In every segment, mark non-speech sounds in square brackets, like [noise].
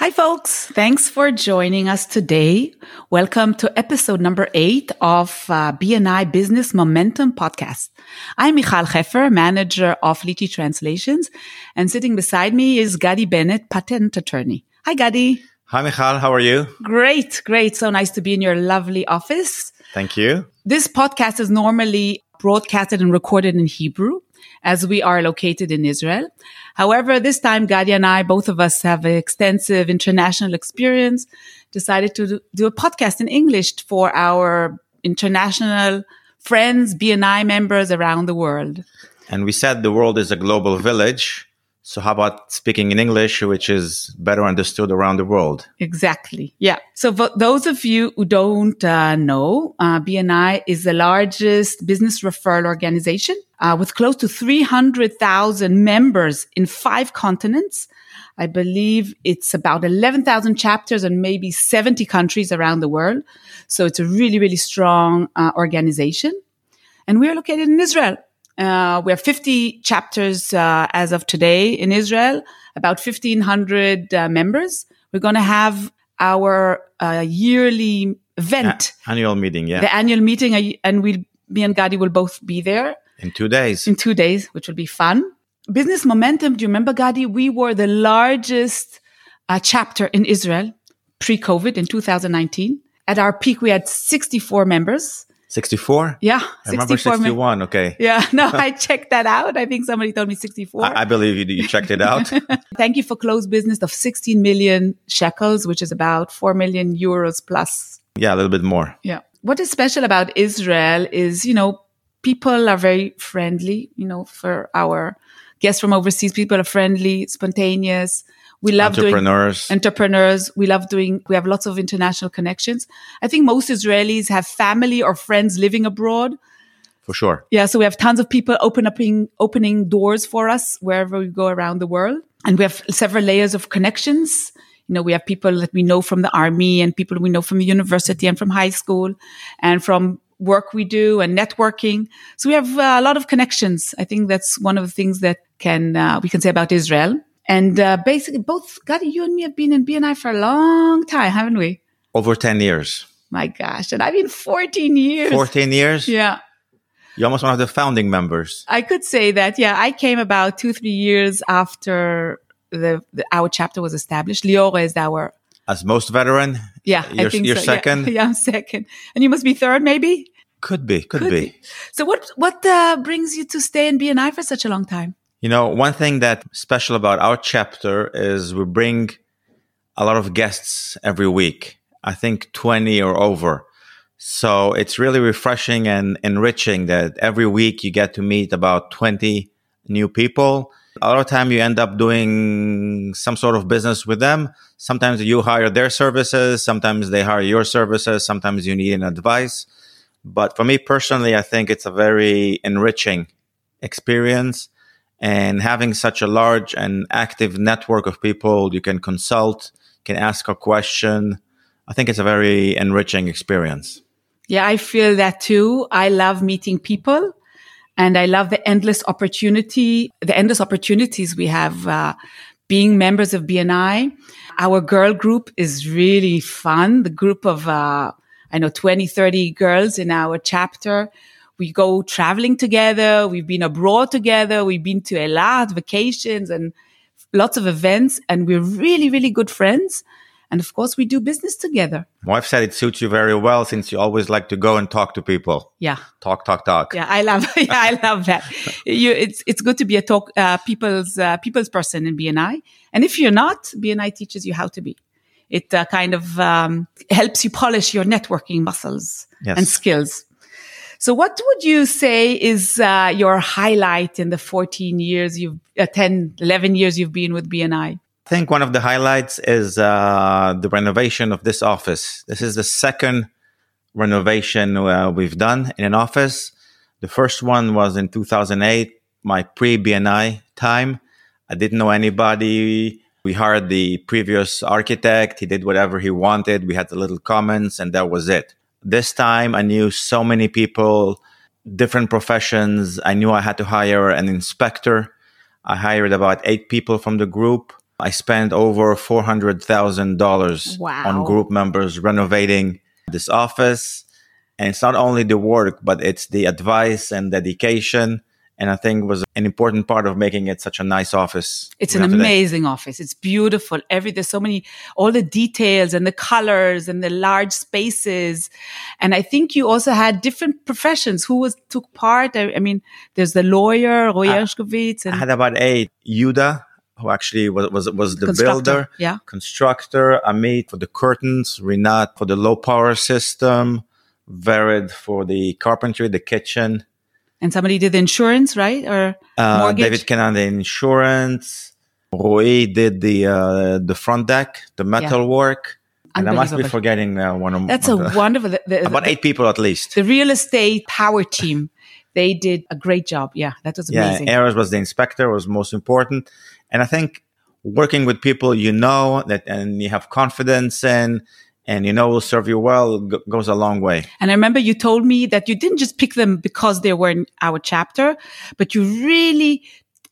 Hi, folks. Thanks for joining us today. Welcome to episode number eight of uh, BNI Business Momentum Podcast. I'm Mikhal Heffer, manager of Lichi Translations, and sitting beside me is Gadi Benett, patent attorney. Hi, Gadi. Hi, Mikhal. How are you? Great, great. So nice to be in your lovely office. Thank you. This podcast is normally broadcasted and recorded in Hebrew as we are located in Israel. However, this time, Gadi and I, both of us have extensive international experience, decided to do a podcast in English for our international friends, BNI members around the world. And we said the world is a global village. So how about speaking in English, which is better understood around the world? Exactly. Yeah. So for those of you who don't uh, know, uh, BNI is the largest business referral organization uh, with close to 300,000 members in five continents. I believe it's about 11,000 chapters and maybe 70 countries around the world. So it's a really, really strong uh, organization. And we are located in Israel. Uh, we have 50 chapters uh, as of today in Israel, about 1,500 uh, members. We're going to have our uh, yearly event, annual meeting, yeah, the annual meeting, uh, and we'll me and Gadi will both be there in two days. In two days, which will be fun. Business Momentum. Do you remember, Gadi? We were the largest uh, chapter in Israel pre-COVID in 2019. At our peak, we had 64 members. 64? Yeah. 64 I remember 61. Okay. Yeah. [laughs] No, I [laughs] checked that out. I think somebody told me 64. I, I believe you, you checked it out. [laughs] Thank you for closed business of 16 million shekels, which is about 4 million euros plus. Yeah, a little bit more. Yeah. What is special about Israel is, you know, people are very friendly, you know, for our guests from overseas. People are friendly, spontaneous. We love entrepreneurs. doing entrepreneurs. We love doing, we have lots of international connections. I think most Israelis have family or friends living abroad. For sure. Yeah. So we have tons of people open up, opening doors for us wherever we go around the world. And we have several layers of connections. You know, we have people that we know from the army and people we know from the university and from high school and from work we do and networking. So we have uh, a lot of connections. I think that's one of the things that can, uh, we can say about Israel. And uh, basically, both Gadi, you and me have been in BNI for a long time, haven't we? Over 10 years. My gosh. And I've been 14 years. 14 years? Yeah. You're almost one of the founding members. I could say that. Yeah. I came about two, three years after the, the our chapter was established. Lior is our. As most veteran? Yeah. You're, I think you're so. second? Yeah, [laughs] yeah, I'm second. And you must be third, maybe? Could be. Could, could be. be. So what, what uh, brings you to stay in BNI for such a long time? You know, one thing that's special about our chapter is we bring a lot of guests every week. I think 20 or over. So it's really refreshing and enriching that every week you get to meet about 20 new people. A lot of time you end up doing some sort of business with them. Sometimes you hire their services. Sometimes they hire your services. Sometimes you need an advice. But for me personally, I think it's a very enriching experience and having such a large and active network of people you can consult can ask a question. I think it's a very enriching experience. Yeah i feel that too. I love meeting people and i love the endless opportunity the endless opportunities we have uh, being members of bni our girl group is really fun. The group of uh, i know 20 30 girls in our chapter we go traveling together. We've been abroad together. We've been to a lot of vacations and lots of events and we're really, really good friends. And of course, we do business together. My wife said it suits you very well since you always like to go and talk to people. Yeah. Talk, talk, talk. Yeah. I love, [laughs] yeah, I love that. you, it's, it's good to be a talk, uh, people's, uh, people's person in BNI. And if you're not, BNI teaches you how to be. It uh, kind of um, helps you polish your networking muscles yes. and skills. So what would you say is uh, your highlight in the 14 years you've, uh, 10, 11 years you've been with BNI? I think one of the highlights is uh, the renovation of this office. This is the second renovation uh, we've done in an office. The first one was in 2008, my pre BNI time. I didn't know anybody. We hired the previous architect. He did whatever he wanted. We had the little comments, and that was it. This time I knew so many people, different professions. I knew I had to hire an inspector. I hired about eight people from the group. I spent over $400,000 Wow. on group members renovating this office. And it's not only the work, but it's the advice and dedication. And I think was an important part of making it such a nice office. It's an have today. amazing office. It's beautiful. Every there's so many all the details and the colors and the large spaces. And I think you also had different professions who was took part. I, I mean, there's the lawyer, Roy Ershkovitz, I and had about eight. Yuda, who actually was, was, was the builder. Yeah. constructor, Amit for the curtains, Renat for the low power system, Vered for the carpentry, the kitchen, And somebody did the insurance, right? Or uh. David Cannon the insurance, Rui did the uh, the front deck, the metal work, and I must be forgetting uh, one of That's a the- wonderful. The, the, about eight people at least. the real estate power team. They did a great job. Yeah, that was amazing. Yeah. Eros was the inspector, was most important, and I think working with people you know that and you have confidence in, and you know will serve you well g- goes a long way. And I remember you told me that you didn't just pick them because they were in our chapter, but you really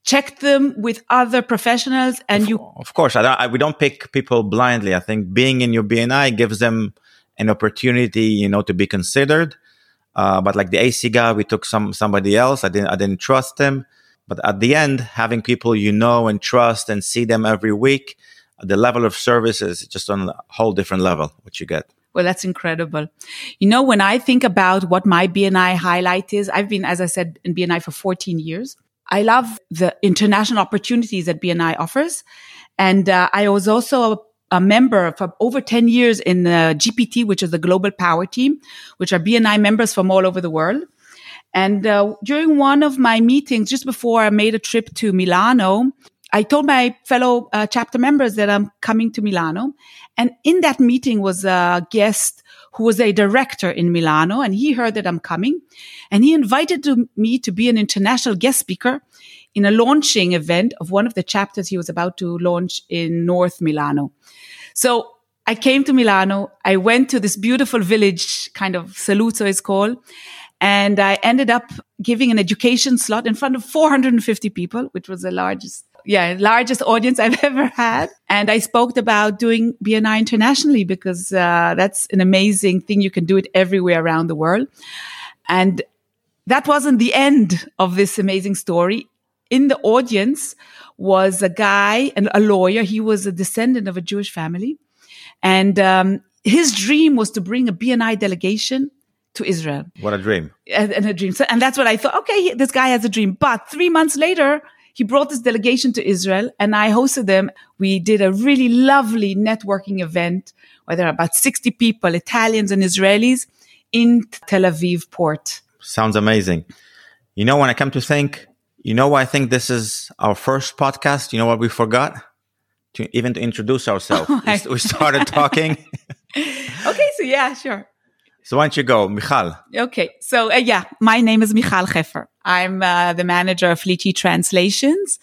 checked them with other professionals and you, Of course, I don't, I, we don't pick people blindly. I think being in your BNI gives them an opportunity, you know, to be considered. Uh, but like the AC guy, we took some somebody else. I didn't I didn't trust him. But at the end, having people you know and trust and see them every week, the level of service is just on a whole different level. What you get. well, that's incredible. You know, when I think about what my BNI highlight is, I've been, as I said, in BNI for 14 years. I love the international opportunities that BNI offers. And uh, I was also a, a member for over 10 years in the GPT, which is the Global Power Team, which are BNI members from all over the world. And uh, during one of my meetings, just before I made a trip to Milano, I told my fellow uh, chapter members that I'm coming to Milano. And in that meeting was a guest who was a director in Milano and he heard that I'm coming and he invited to me to be an international guest speaker in a launching event of one of the chapters he was about to launch in North Milano. So I came to Milano. I went to this beautiful village, kind of Saluzzo is called. And I ended up giving an education slot in front of 450 people, which was the largest, yeah, largest audience [laughs] I've ever had. And I spoke about doing BNI internationally because uh, that's an amazing thing. You can do it everywhere around the world. And that wasn't the end of this amazing story. In the audience was a guy and a lawyer. He was a descendant of a Jewish family. And um, his dream was to bring a BNI delegation to Israel What a dream. and, and a dream. So, and that's what I thought. Okay, this guy has a dream. But three months later, he brought this delegation to Israel and I hosted them. We did a really lovely networking event where there are about 60 people, Italians and Israelis in Tel Aviv port. Sounds amazing. You know, when I come to think, you know, why I think this is our first podcast. You know what we forgot? To even to introduce ourselves. [laughs] Oh we, we started talking. [laughs] Okay, so yeah, sure. So why don't you go, Mikhal? Okay. So, uh, yeah, my name is Mikhal Heffer. I'm uh, the manager of Lichi Translations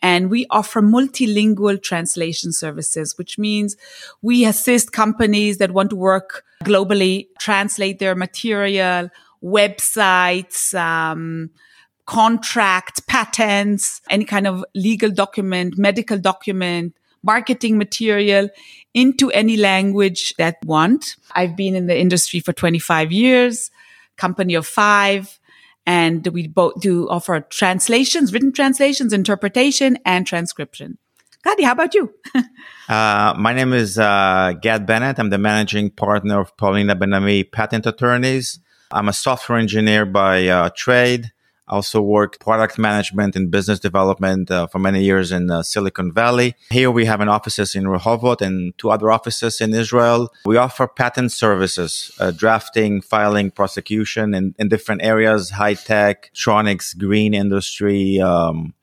and we offer multilingual translation services, which means we assist companies that want to work globally, translate their material, websites, um, contracts, patents, any kind of legal document, medical document, marketing material into any language that want. I've been in the industry for 25 years, company of five, and we both do offer translations, written translations, interpretation, and transcription. Gadi, how about you? [laughs] Uh, my name is uh, Gad Benett. I'm the managing partner of Paulina Benami Patent Attorneys. I'm a software engineer by uh, trade. Also worked product management and business development uh, for many years in uh, Silicon Valley. Here we have an offices in Rehovot and two other offices in Israel. We offer patent services, uh, drafting, filing, prosecution in, in different areas, high tech, electronics, green industry, um,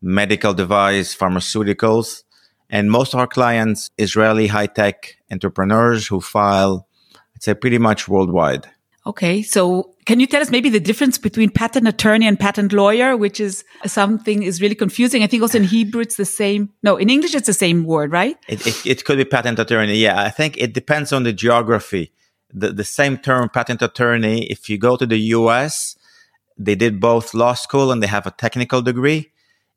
medical device, pharmaceuticals. And most of our clients, Israeli high tech entrepreneurs who file, I'd say pretty much worldwide. Okay. So can you tell us maybe the difference between patent attorney and patent lawyer, which is something is really confusing. I think also in Hebrew, it's the same. No, in English, it's the same word, right? It, it, it could be patent attorney. Yeah, I think it depends on the geography. The, the same term, patent attorney, if you go to the US, they did both law school and they have a technical degree.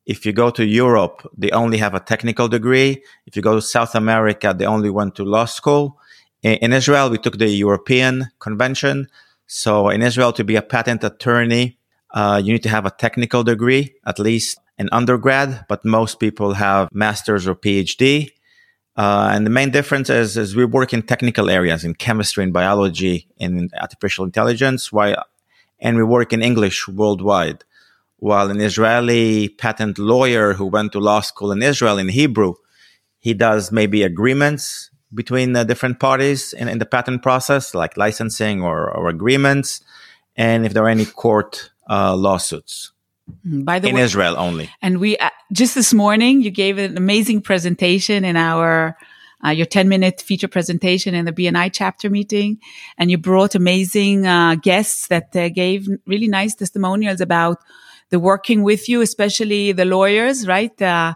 If you go to Europe, they only have a technical degree. If you go to South America, they only went to law school. In, in Israel, we took the European convention. So in Israel, to be a patent attorney, uh, you need to have a technical degree, at least an undergrad, but most people have master's or PhD. Uh, and the main difference is, is we work in technical areas in chemistry and biology and in artificial intelligence, while, and we work in English worldwide. While an Israeli patent lawyer who went to law school in Israel in Hebrew, he does maybe agreements between the different parties in, in the patent process, like licensing or, or agreements, and if there are any court uh, lawsuits. Mm, by the in way, Israel only. And we uh, just this morning you gave an amazing presentation in our uh, your 10 minute feature presentation in the BNI chapter meeting. And you brought amazing uh, guests that uh, gave really nice testimonials about the working with you, especially the lawyers, right? Uh,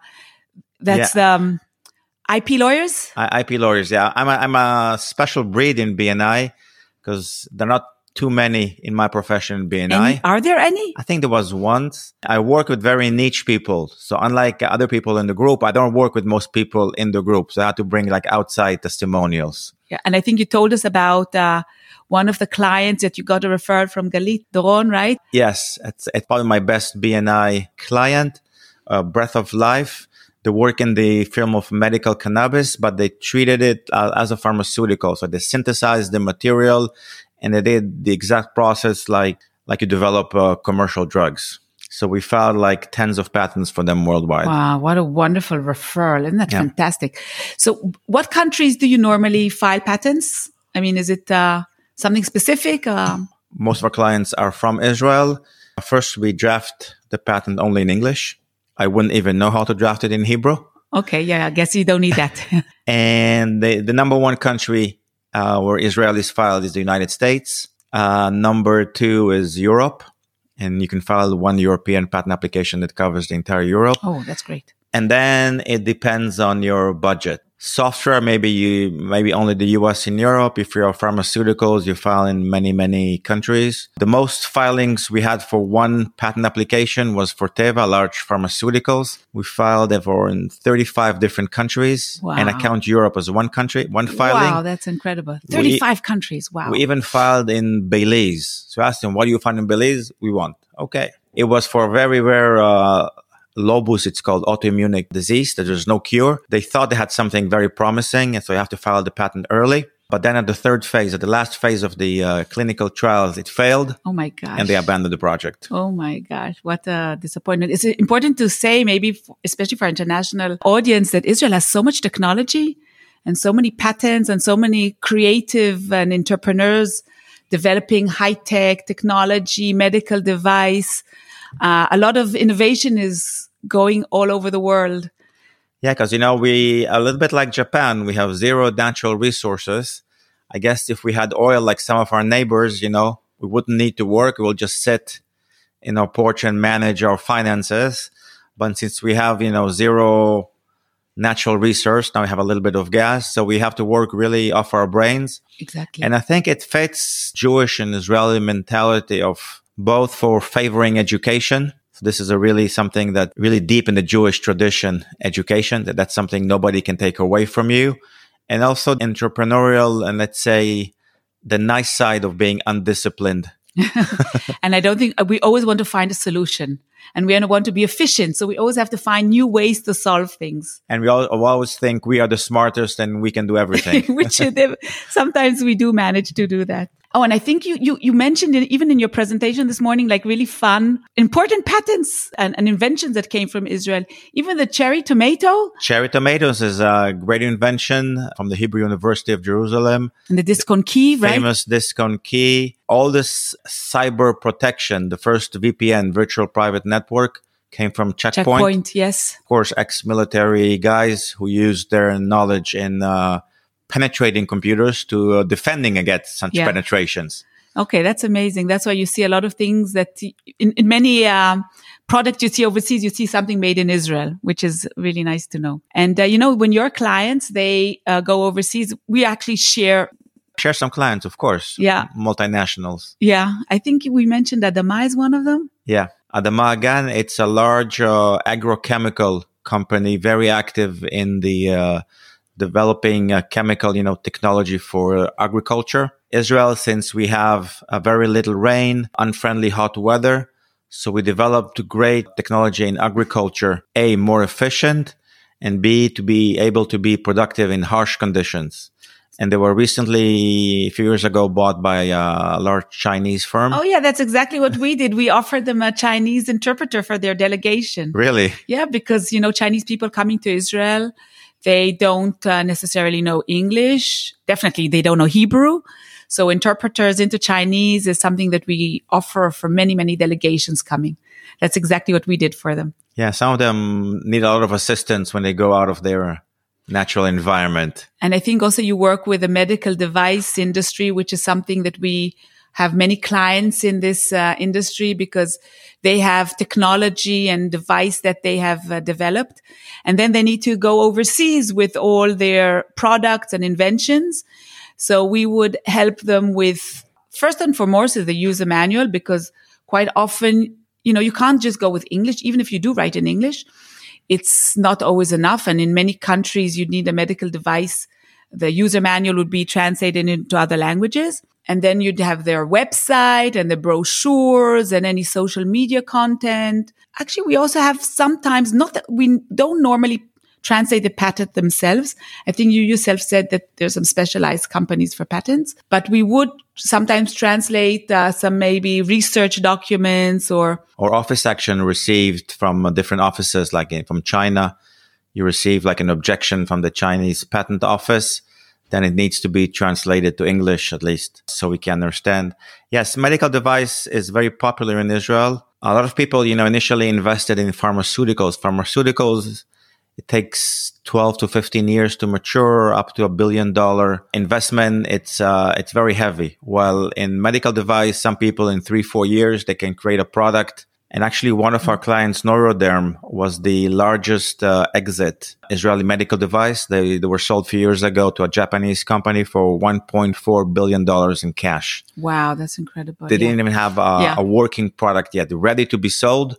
that's the um, IP lawyers. I, IP lawyers, yeah. I'm a, I'm a special breed in BNI because they're not too many in my profession in BNI. Any, are there any? I think there was once. I work with very niche people. So unlike other people in the group, I don't work with most people in the group. So I had to bring like outside testimonials. Yeah. And I think you told us about, uh, one of the clients that you got a referral from Galit Doron, right? Yes. It's, it's probably my best BNI client, uh, Breath of Life. They work in the field of medical cannabis, but they treated it uh, as a pharmaceutical. So they synthesized the material and they did the exact process like like you develop uh, commercial drugs. So we filed like tens of patents for them worldwide. Wow, what a wonderful referral. Isn't that yeah. fantastic? So what countries do you normally file patents? I mean, is it uh, something specific? Uh... Most of our clients are from Israel. First, we draft the patent only in English. I wouldn't even know how to draft it in Hebrew. Okay, yeah, I guess you don't need that. [laughs] and the, the number one country uh, where Israelis filed is the United States. Uh, number two is Europe, and you can file one European patent application that covers the entire Europe. Oh, that's great. And then it depends on your budget software. Maybe you maybe only the us and europe. If you're pharmaceuticals you file in many many countries. The most filings we had for one patent application was for teva large pharmaceuticals. We filed it for in 35 different countries. Wow. and i count europe as one country one filing. Wow that's incredible. 35 we, countries wow. we even filed in belize. So I asked them what do you find in belize? We want. Okay. It was for very rare uh, lupus, it's called autoimmune disease, that there's no cure. They thought they had something very promising, and so you have to file the patent early. But then at the third phase, at the last phase of the uh, clinical trials, it failed. Oh my gosh. And they abandoned the project. Oh my gosh. What a disappointment. It's important to say, maybe, especially for international audience, that Israel has so much technology and so many patents and so many creative and entrepreneurs developing high tech technology, medical device. Uh, a lot of innovation is going all over the world. Yeah, because you know we a little bit like Japan, we have zero natural resources. I guess if we had oil like some of our neighbors, you know, we wouldn't need to work. We'll just sit in our porch and manage our finances. But since we have, you know, zero natural resource, now we have a little bit of gas. So we have to work really off our brains. Exactly. And I think it fits Jewish and Israeli mentality of both for favoring education so this is a really something that really deep in the Jewish tradition, education, that that's something nobody can take away from you. And also entrepreneurial and let's say the nice side of being undisciplined. [laughs] and I don't think uh, we always want to find a solution and we want to be efficient. So we always have to find new ways to solve things. And we all, always think we are the smartest and we can do everything. [laughs] Which sometimes we do manage to do that. Oh, and I think you, you, you mentioned it even in your presentation this morning, like really fun, important patents and, and inventions that came from Israel. Even the cherry tomato. Cherry tomatoes is a great invention from the Hebrew University of Jerusalem. And the DiskOnKey, right? Famous DiskOnKey. All this cyber protection, the first VPN, virtual private network, came from Check Point. Check Point, yes. Of course, ex-military guys who used their knowledge in uh, penetrating computers to uh, defending against such yeah. penetrations. Okay, that's amazing. That's why you see a lot of things that in, in many um, products you see overseas, you see something made in Israel, which is really nice to know. And uh, you know, when your clients they uh, go overseas, we actually share share some clients, of course. Yeah, multinationals. Yeah, I think we mentioned that Adama is one of them. Yeah, Adama Agan, it's a large uh, agrochemical company, very active in the uh, developing uh, chemical, you know, technology for agriculture. Israel, since we have a very little rain, unfriendly hot weather, so we developed great technology in agriculture, A, more efficient, and B, to be able to be productive in harsh conditions. And they were recently, a few years ago, bought by a large Chinese firm. Oh, yeah, that's exactly what we did. We offered them a Chinese interpreter for their delegation. Really? Yeah, because, you know, Chinese people coming to Israel, they don't uh, necessarily know English. Definitely, they don't know Hebrew. So interpreters into Chinese is something that we offer for many, many delegations coming. That's exactly what we did for them. Yeah, some of them need a lot of assistance when they go out of their natural environment. And I think also you work with the medical device industry, which is something that we have many clients in this uh, industry because they have technology and device that they have uh, developed. And then they need to go overseas with all their products and inventions. So we would help them with first and foremost is the user manual because quite often, you know, you can't just go with English, even if you do write in English. It's not always enough. And in many countries, you need a medical device. The user manual would be translated into other languages. And then you'd have their website and the brochures and any social media content. Actually, we also have sometimes not that we don't normally translate the patent themselves. I think you yourself said that there's some specialized companies for patents, but we would sometimes translate uh, some maybe research documents or or office action received from uh, different offices, like in, from China. You receive like an objection from the Chinese patent office. Then it needs to be translated to English at least so we can understand. Yes, medical device is very popular in Israel. A lot of people, you know, initially invested in pharmaceuticals. Pharmaceuticals it takes 12 to 15 years to mature up to a billion dollar investment. It's, uh, it's very heavy. While in medical device, some people in three, four years, they can create a product. And actually, one of our clients, Neuroderm, was the largest uh, exit Israeli medical device. They, they were sold a few years ago to a Japanese company for $1.4 billion in cash. Wow, that's incredible. They yeah. didn't even have a, yeah. a working product yet, ready to be sold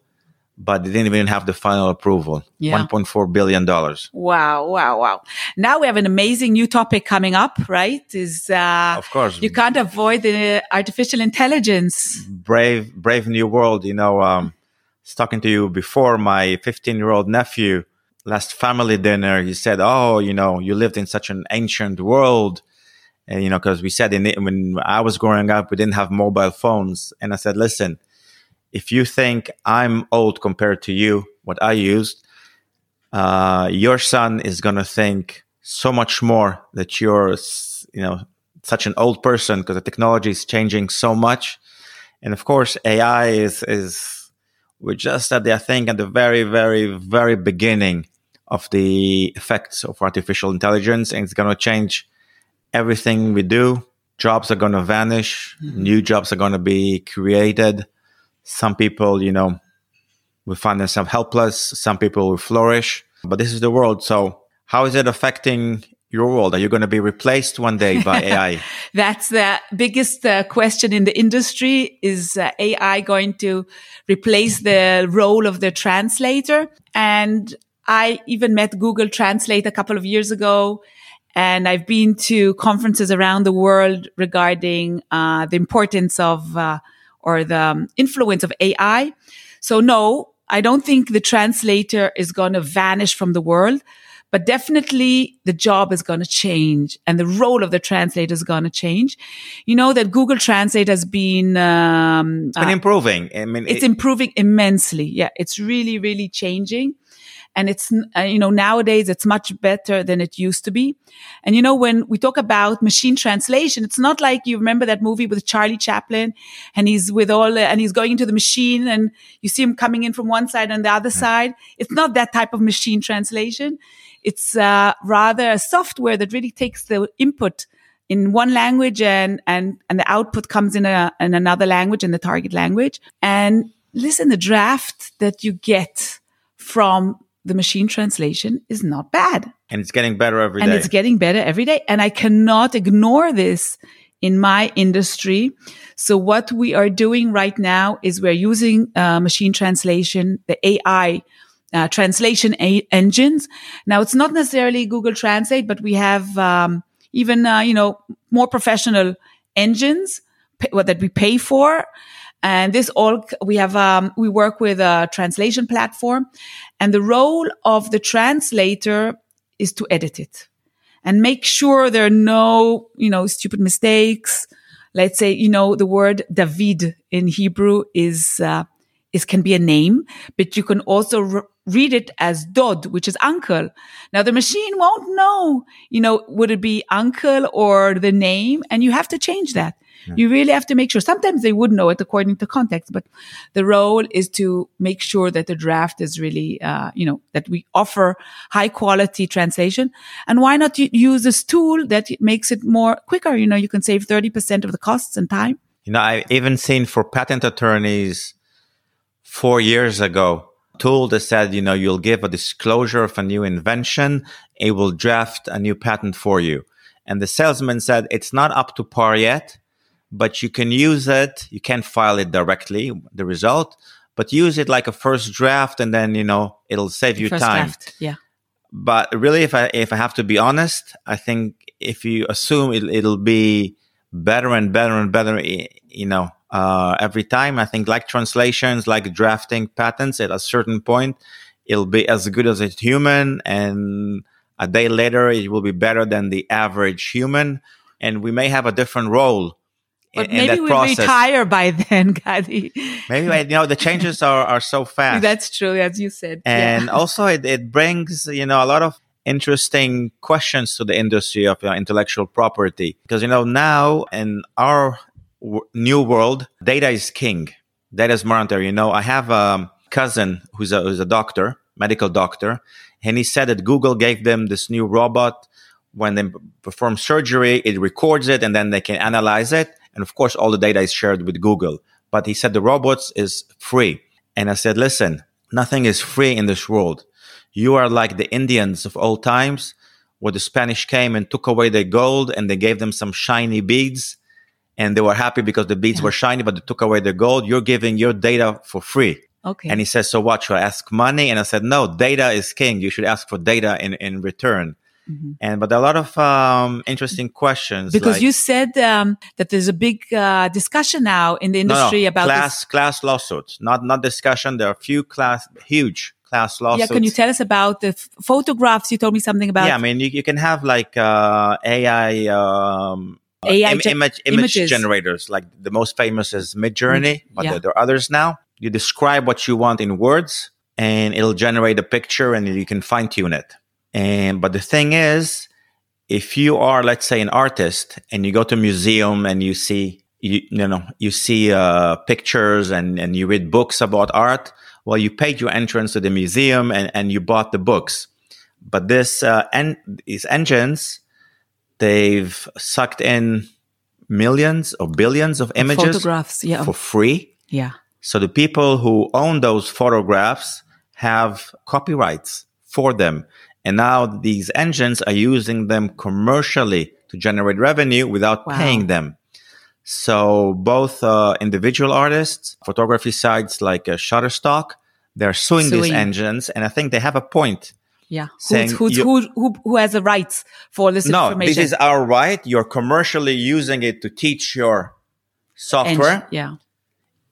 but they didn't even have the final approval. Yeah. $1.4 billion. Wow, wow, wow. Now we have an amazing new topic coming up, right? Is, uh, of course. You can't avoid the artificial intelligence. Brave, brave new world. You know, um, I was talking to you before my 15 year old nephew last family dinner. He said, Oh, you know, you lived in such an ancient world. And, you know, cause we said in it, when I was growing up, we didn't have mobile phones. And I said, listen, if you think I'm old compared to you, what I used, uh, your son is going to think so much more that you're, you know, such an old person because the technology is changing so much. And of course, AI is, is, we're just at the, I think, at the very, very, very beginning of the effects of artificial intelligence. And it's going to change everything we do. Jobs are going to vanish. Mm-hmm. New jobs are going to be created some people, you know, will find themselves helpless. Some people will flourish, but this is the world. So how is it affecting your world? Are you going to be replaced one day by [laughs] AI? That's the biggest uh, question in the industry. Is uh, AI going to replace the role of the translator? And I even met Google Translate a couple of years ago. And I've been to conferences around the world regarding uh, the importance of uh, or the um, influence of AI. So no, I don't think the translator is going to vanish from the world, but definitely the job is going to change and the role of the translator is going to change. You know that Google Translate has been, um, it's been uh, improving. I mean, it's it, improving immensely. Yeah. It's really, really changing. And it's, uh, you know, nowadays it's much better than it used to be. And, you know, when we talk about machine translation, it's not like you remember that movie with Charlie Chaplin and he's with all, and he's going into the machine and you see him coming in from one side and the other side. It's not that type of machine translation. It's uh, rather a software that really takes the input in one language and, and, and the output comes in a, in another language in the target language. And listen, the draft that you get from the machine translation is not bad. And it's getting better every and day. it's getting better every day. And I cannot ignore this in my industry. So what we are doing right now is we're using uh, machine translation, the AI uh, translation a- engines. Now it's not necessarily Google Translate, but we have um, even uh, you know more professional engines pay, that we pay for. And this all we have um, we work with a translation platform, and the role of the translator is to edit it and make sure there are no you know stupid mistakes. Let's say you know the word David in Hebrew is uh, is can be a name, but you can also re- read it as Dod, which is uncle. Now the machine won't know, you know, would it be uncle or the name? And you have to change that. Yeah. You really have to make sure. Sometimes they would know it according to context, but the role is to make sure that the draft is really, uh, you know, that we offer high quality translation. And why not use this tool that makes it more quicker? You know, you can save 30% of the costs and time. You know, I've even seen for patent attorneys four years ago, tool that said, you know, you'll give a disclosure of a new invention. It will draft a new patent for you. And the salesman said, it's not up to par yet but you can use it. You can't file it directly, the result, but use it like a first draft and then, you know, it'll save you first time. Draft. Yeah. But really, if I, if I have to be honest, I think if you assume it, it'll be better and better and better, you know, uh, every time, I think like translations, like drafting patents at a certain point, it'll be as good as a human and a day later it will be better than the average human and we may have a different role but maybe we retire by [laughs] then, Gadi. maybe you know the changes are, are so fast. That's true, as you said. And yeah. also, it, it brings you know a lot of interesting questions to the industry of you know, intellectual property because you know now in our w- new world, data is king. Data is monetary. You know, I have a cousin who's a who's a doctor, medical doctor, and he said that Google gave them this new robot when they perform surgery, it records it and then they can analyze it. And of course, all the data is shared with Google. But he said the robots is free. And I said, listen, nothing is free in this world. You are like the Indians of old times where the Spanish came and took away their gold and they gave them some shiny beads. And they were happy because the beads yeah. were shiny, but they took away their gold. You're giving your data for free. Okay. And he says, so what? Should I ask money? And I said, no, data is king. You should ask for data in, in return. Mm-hmm. And but a lot of um, interesting questions because like, you said um, that there's a big uh, discussion now in the industry no, no, about class this. class lawsuits, not not discussion. There are a few class huge class lawsuits. Yeah, can you tell us about the f- photographs? You told me something about. Yeah, I mean you, you can have like uh, AI. Um, AI Im- image, image generators, like the most famous is Midjourney, but yeah. there, there are others now. You describe what you want in words, and it'll generate a picture, and you can fine tune it. And but the thing is, if you are, let's say, an artist and you go to a museum and you see you, you know you see uh, pictures and and you read books about art, well, you paid your entrance to the museum and and you bought the books. But this uh, en- these engines, they've sucked in millions or billions of images photographs yeah. for free. Yeah. So the people who own those photographs have copyrights for them. And now these engines are using them commercially to generate revenue without wow. paying them. So both uh, individual artists, photography sites like uh, Shutterstock, they're suing, suing, these engines, and I think they have a point. Yeah, saying who's, who's, who, who, who has the rights for this no, information? this is our right. You're commercially using it to teach your software. Engine, yeah.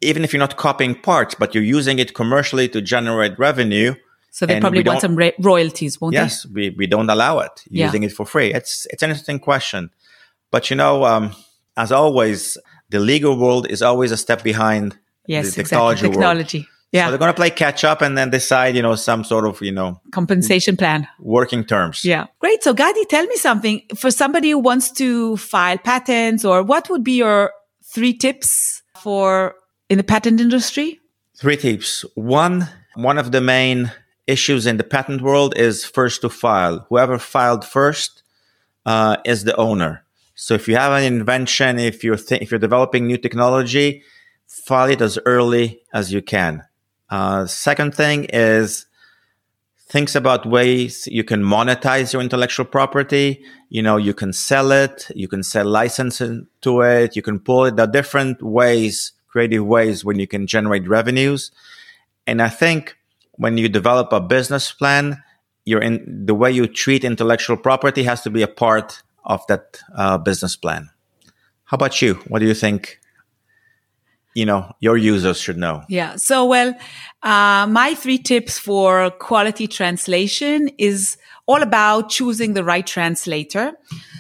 Even if you're not copying parts, but you're using it commercially to generate revenue, so they and probably want some ra- royalties, won't yes, they? Yes, we, we don't allow it, yeah. using it for free. It's, it's an interesting question. But you know, um, as always, the legal world is always a step behind yes, the technology exactly. Technology. World. Yeah. So they're going to play catch up and then decide, you know, some sort of, you know, compensation plan, working terms. Yeah. Great. So Gadi, tell me something for somebody who wants to file patents or what would be your three tips for in the patent industry? Three tips. One, one of the main issues in the patent world is first to file. Whoever filed first uh, is the owner. So if you have an invention, if you're th- if you're developing new technology, file it as early as you can. Uh, second thing is thinks about ways you can monetize your intellectual property. You know, you can sell it, you can sell licensing to it, you can pull it. There are different ways, creative ways when you can generate revenues. And I think when you develop a business plan, you're in the way you treat intellectual property has to be a part of that uh, business plan. How about you? What do you think? You know, your users should know. Yeah. So, well, uh, my three tips for quality translation is all about choosing the right translator.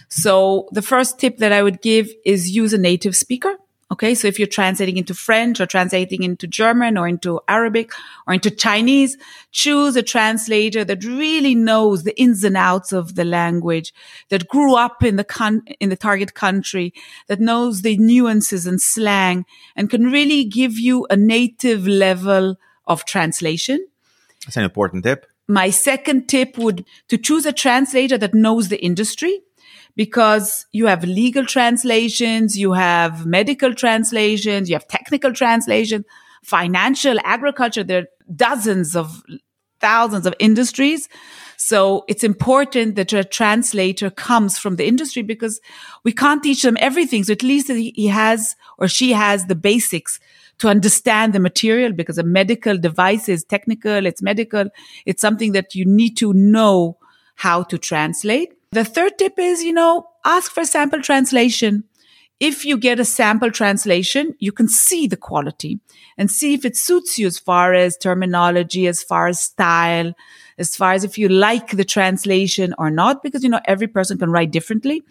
So, the first tip that I would give is use a native speaker. Okay. So if you're translating into French or translating into German or into Arabic or into Chinese, choose a translator that really knows the ins and outs of the language, that grew up in the con- in the target country, that knows the nuances and slang and can really give you a native level of translation. That's an important tip. My second tip would to choose a translator that knows the industry because you have legal translations, you have medical translations, you have technical translation, financial, agriculture. There are dozens of thousands of industries. So it's important that a translator comes from the industry because we can't teach them everything. So at least he has or she has the basics to understand the material because a medical device is technical. It's medical. It's something that you need to know how to translate. The third tip is, you know, ask for sample translation. If you get a sample translation, you can see the quality and see if it suits you as far as terminology, as far as style, as far as if you like the translation or not, because, you know, every person can write differently.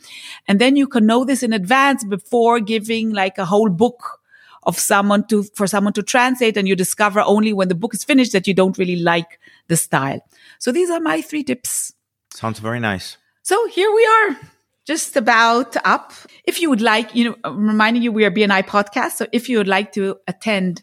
And then you can know this in advance before giving like a whole book of someone to, for someone to translate. And you discover only when the book is finished that you don't really like the style. So these are my three tips. Sounds very nice. So here we are, just about up. If you would like, you know, reminding you we are BNI podcast. So if you would like to attend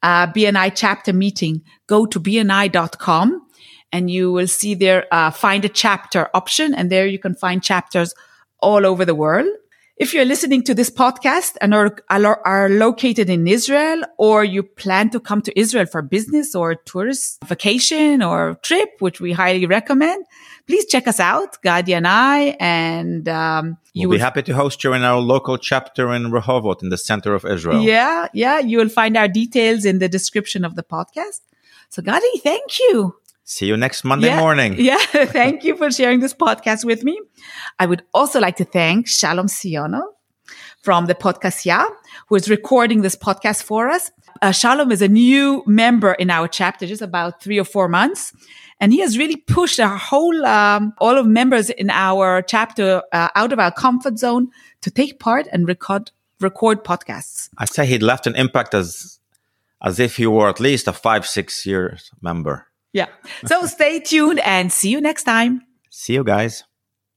a BNI chapter meeting, go to bni.com and you will see there, uh, find a chapter option. And there you can find chapters all over the world. If you're listening to this podcast and are, are located in Israel or you plan to come to Israel for business or tourist vacation or trip, which we highly recommend, please check us out, Gadi and I, and um, you we'll be happy to host you in our local chapter in Rehovot in the center of Israel. Yeah, yeah. You will find our details in the description of the podcast. So Gadi, thank you. See you next Monday yeah, morning. [laughs] Yeah, thank you for sharing this podcast with me. I would also like to thank Shalom Siono from the podcast Yeah, who is recording this podcast for us. Uh, Shalom is a new member in our chapter, just about three or four months. And he has really pushed our whole, um, all of members in our chapter uh, out of our comfort zone to take part and record, record podcasts. I say he left an impact as, as if he were at least a five, six years member. Yeah. So stay tuned and see you next time. See you guys.